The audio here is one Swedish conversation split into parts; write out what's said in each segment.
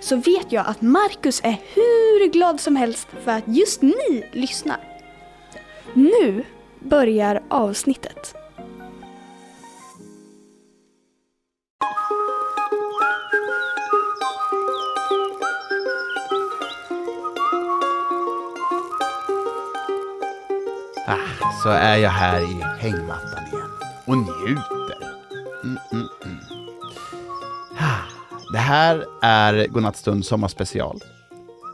så vet jag att Marcus är hur glad som helst för att just ni lyssnar. Nu börjar avsnittet. Ah, så är jag här i hängmattan igen och njuter. Mm, mm, här är Godnattstund sommarspecial.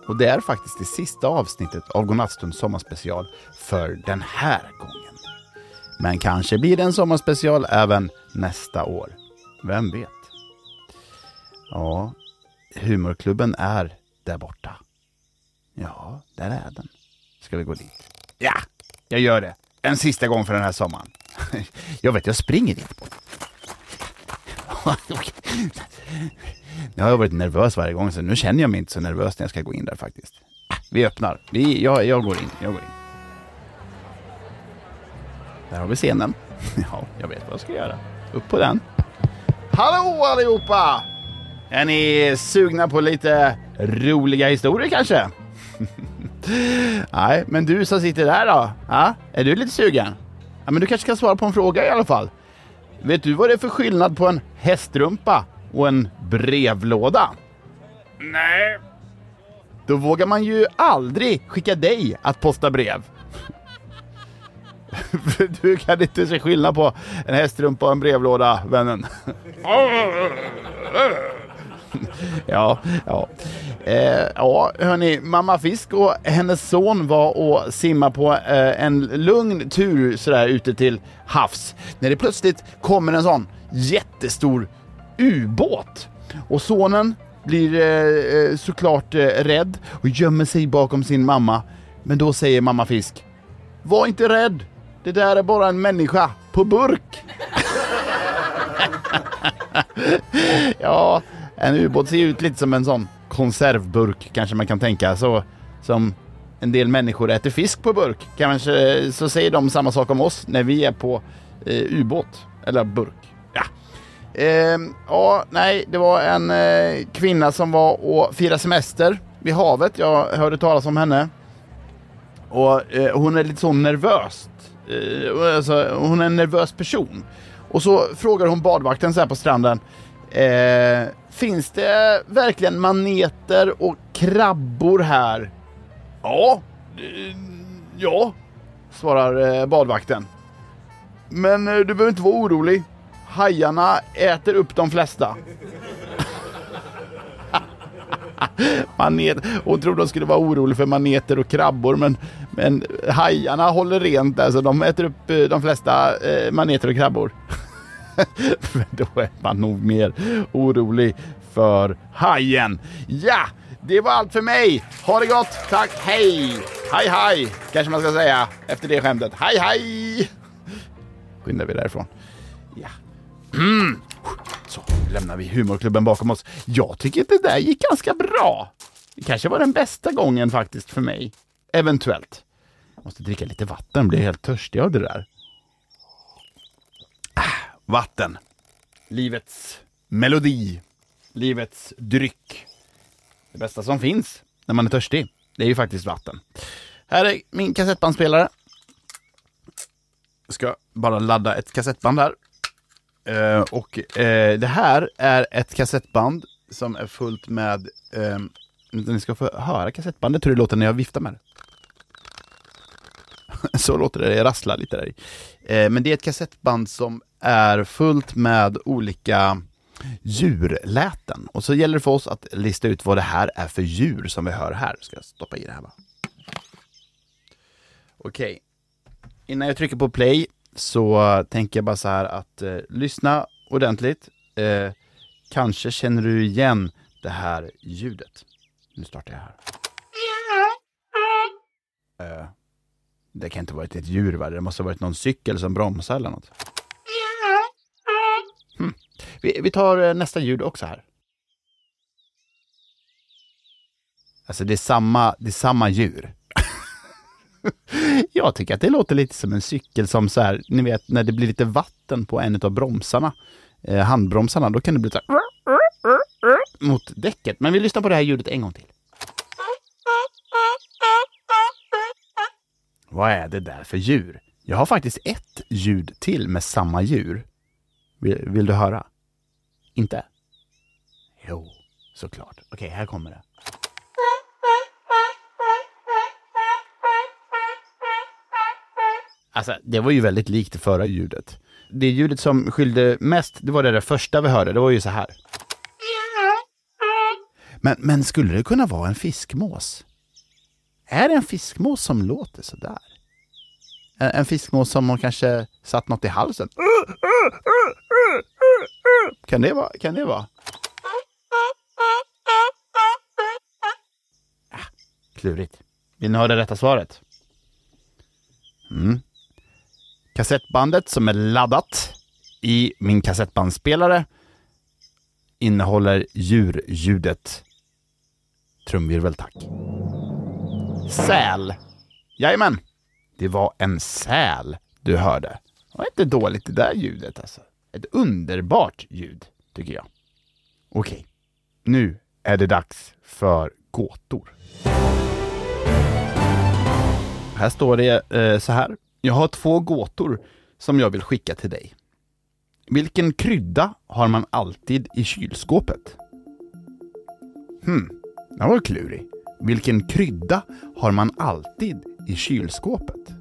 Och det är faktiskt det sista avsnittet av Godnattstund sommarspecial för den här gången. Men kanske blir det en sommarspecial även nästa år. Vem vet? Ja, humorklubben är där borta. Ja, där är den. Ska vi gå dit? Ja, jag gör det. En sista gång för den här sommaren. Jag vet, jag springer dit. Jag har varit nervös varje gång, så nu känner jag mig inte så nervös när jag ska gå in där faktiskt. Äh, vi öppnar. Vi, jag, jag går in. Jag går in. Där har vi scenen. Ja, jag vet vad jag ska göra. Upp på den. Hallå allihopa! Är ni sugna på lite roliga historier kanske? Nej, men du som sitter där då? Ja, är du lite sugen? Ja, men du kanske kan svara på en fråga i alla fall. Vet du vad det är för skillnad på en hästrumpa och en brevlåda? Nej. Då vågar man ju aldrig skicka dig att posta brev. För du kan inte se skillnad på en hästrumpa och en brevlåda, vännen. ja, ja. Eh, ja, hörni, mamma Fisk och hennes son var och simma på eh, en lugn tur sådär ute till havs. När det plötsligt kommer en sån jättestor ubåt. Och sonen blir eh, eh, såklart eh, rädd och gömmer sig bakom sin mamma. Men då säger mamma Fisk, var inte rädd, det där är bara en människa på burk. ja, en ubåt ser ut lite som en sån konservburk kanske man kan tänka. Så som en del människor äter fisk på burk. Kanske eh, så säger de samma sak om oss när vi är på eh, ubåt eller burk. Ja. Eh, ja, nej, det var en eh, kvinna som var och firade semester vid havet. Jag hörde talas om henne. Och eh, hon är lite så nervöst. Eh, alltså, hon är en nervös person. Och så frågar hon badvakten så här på stranden. Eh, finns det verkligen maneter och krabbor här? Ja, eh, ja, svarar eh, badvakten. Men eh, du behöver inte vara orolig. Hajarna äter upp de flesta. Manet. Hon trodde hon skulle vara orolig för maneter och krabbor men, men hajarna håller rent där så de äter upp eh, de flesta eh, maneter och krabbor. då är man nog mer orolig för hajen. Ja, det var allt för mig. Ha det gott. Tack. Hej. Hej, hej. Kanske man ska säga efter det skämtet. Hej, hej. Skyndar vi därifrån. Ja. Mm. Så lämnar vi humorklubben bakom oss. Jag tycker att det där gick ganska bra. Det kanske var den bästa gången faktiskt för mig. Eventuellt. Jag måste dricka lite vatten, blir helt törstig av det där. Ah, vatten. Livets melodi. Livets dryck. Det bästa som finns när man är törstig, det är ju faktiskt vatten. Här är min kassettbandspelare. Jag ska bara ladda ett kassettband här. Uh, och uh, det här är ett kassettband som är fullt med... Uh, ni ska få höra kassettbandet hur det låter när jag viftar med det. Så låter det, det rasslar lite där i. men det är ett kassettband som är fullt med olika djurläten. Och så gäller det för oss att lista ut vad det här är för djur som vi hör här. Ska jag stoppa i det här va? Okej. Okay. Innan jag trycker på play så tänker jag bara så här att eh, lyssna ordentligt. Eh, kanske känner du igen det här ljudet. Nu startar jag här. Eh, det kan inte ha varit ett djur, va? Det måste ha varit någon cykel som bromsar eller något. Hm. Vi, vi tar eh, nästa ljud också här. Alltså det är samma, det är samma djur. Jag tycker att det låter lite som en cykel som så här, ni vet när det blir lite vatten på en av bromsarna, eh, handbromsarna, då kan det bli så här mot däcket. Men vi lyssnar på det här ljudet en gång till. Vad är det där för djur? Jag har faktiskt ett ljud till med samma djur. Vill, vill du höra? Inte? Jo, såklart. Okej, här kommer det. Alltså, det var ju väldigt likt det förra ljudet. Det ljudet som skilde mest, det var det där första vi hörde. Det var ju så här. Men, men skulle det kunna vara en fiskmås? Är det en fiskmås som låter så där? En, en fiskmås som har kanske satt något i halsen? Kan det vara? Kan det vara? Ah, klurigt. Vill ni ha det rätta svaret? Mm. Kassettbandet som är laddat i min kassettbandspelare innehåller djurljudet. Trumvirvel tack. Säl. Jajamän. Det var en säl du hörde. Det var inte dåligt det där ljudet alltså. Ett underbart ljud, tycker jag. Okej, nu är det dags för gåtor. Här står det eh, så här. Jag har två gåtor som jag vill skicka till dig. Vilken krydda har man alltid i kylskåpet? Hmm, den var klurig. Vilken krydda har man alltid i kylskåpet?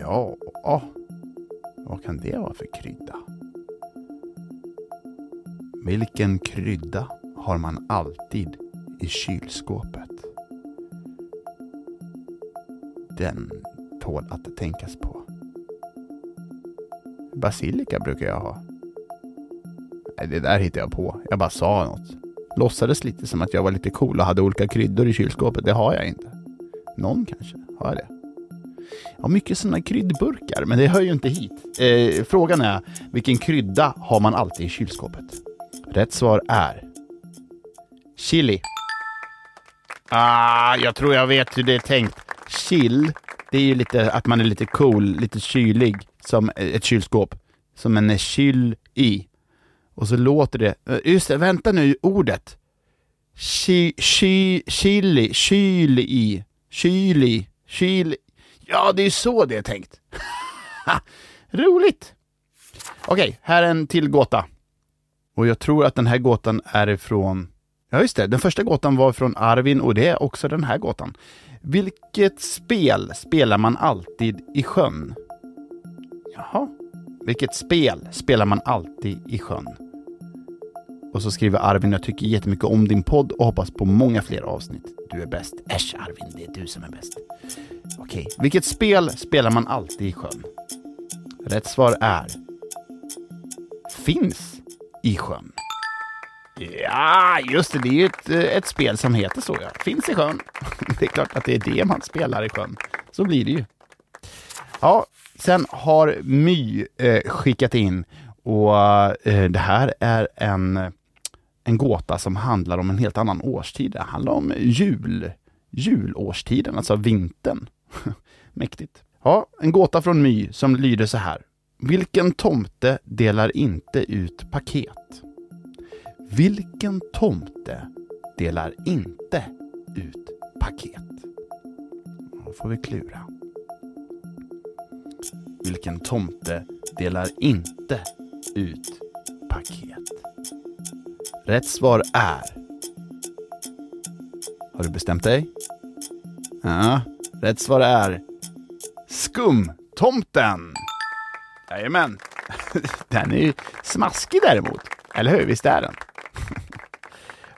Ja, vad kan det vara för krydda? Vilken krydda har man alltid i kylskåpet? Den tål att tänkas på. Basilika brukar jag ha. Nej, det där hittade jag på. Jag bara sa något. Låtsades lite som att jag var lite cool och hade olika kryddor i kylskåpet. Det har jag inte. Någon kanske har det. Jag har mycket sådana kryddburkar, men det hör ju inte hit. Eh, frågan är, vilken krydda har man alltid i kylskåpet? Rätt svar är chili. Ah, jag tror jag vet hur det är tänkt. Chill, det är ju lite att man är lite cool, lite kylig, som ett kylskåp. Som en är kyl i. Och så låter det, eh, just det, vänta nu, ordet. Chi, chi, chili, kyl i, kyl i, kyl Ja, det är så det är tänkt. Roligt! Okej, okay, här är en till gåta. Och jag tror att den här gåtan är ifrån... Ja, just det. Den första gåtan var från Arvin och det är också den här gåtan. Vilket spel spelar man alltid i sjön? Jaha. Vilket spel spelar man alltid i sjön? Och så skriver Arvin, jag tycker jättemycket om din podd och hoppas på många fler avsnitt. Du är bäst. Äsch Arvin, det är du som är bäst. Okej, vilket spel spelar man alltid i sjön? Rätt svar är Finns i sjön. Ja, just det. Det är ju ett, eh, ett spel som heter så. Ja. Finns i sjön. Det är klart att det är det man spelar i sjön. Så blir det ju. Ja, sen har My eh, skickat in och eh, det här är en, en gåta som handlar om en helt annan årstid. Det handlar om jul, julårstiden, alltså vintern. Mäktigt. Ja, en gåta från My som lyder så här. Vilken tomte delar inte ut paket? Vilken tomte delar inte ut paket? Då får vi klura. Vilken tomte delar inte ut paket? Rätt svar är... Har du bestämt dig? Ja, rätt svar är Skumtomten. Jajamän. Den är ju smaskig däremot. Eller hur? Visst är den?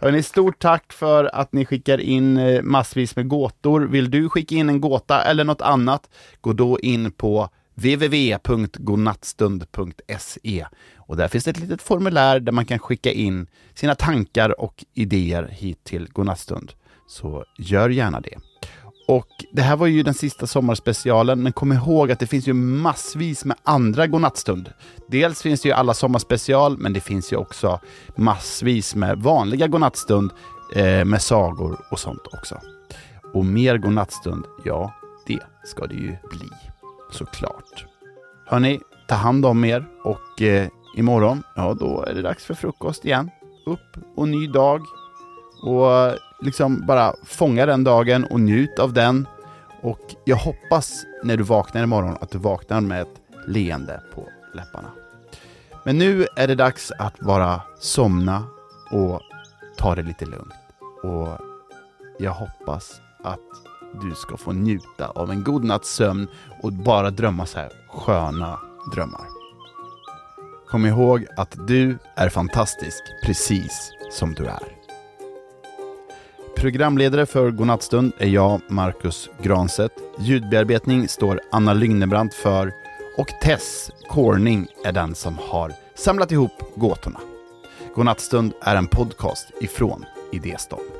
Hörrni, stort tack för att ni skickar in eh, massvis med gåtor. Vill du skicka in en gåta eller något annat, gå då in på www.godnattstund.se och där finns det ett litet formulär där man kan skicka in sina tankar och idéer hit till Godnattstund. Så gör gärna det. Och det här var ju den sista sommarspecialen, men kom ihåg att det finns ju massvis med andra godnattstund. Dels finns det ju alla sommarspecial, men det finns ju också massvis med vanliga godnattstund eh, med sagor och sånt också. Och mer godnattstund, ja, det ska det ju bli, såklart. Hörni, ta hand om er och eh, imorgon, ja då är det dags för frukost igen. Upp och ny dag. Och liksom bara fånga den dagen och njut av den. Och jag hoppas när du vaknar imorgon att du vaknar med ett leende på läpparna. Men nu är det dags att bara somna och ta det lite lugnt. Och jag hoppas att du ska få njuta av en god natts sömn och bara drömma så här sköna drömmar. Kom ihåg att du är fantastisk precis som du är. Programledare för Godnattstund är jag, Marcus Granset. Ljudbearbetning står Anna Lygnebrant för och Tess Corning är den som har samlat ihop gåtorna. Godnattstund är en podcast ifrån Idéstorm.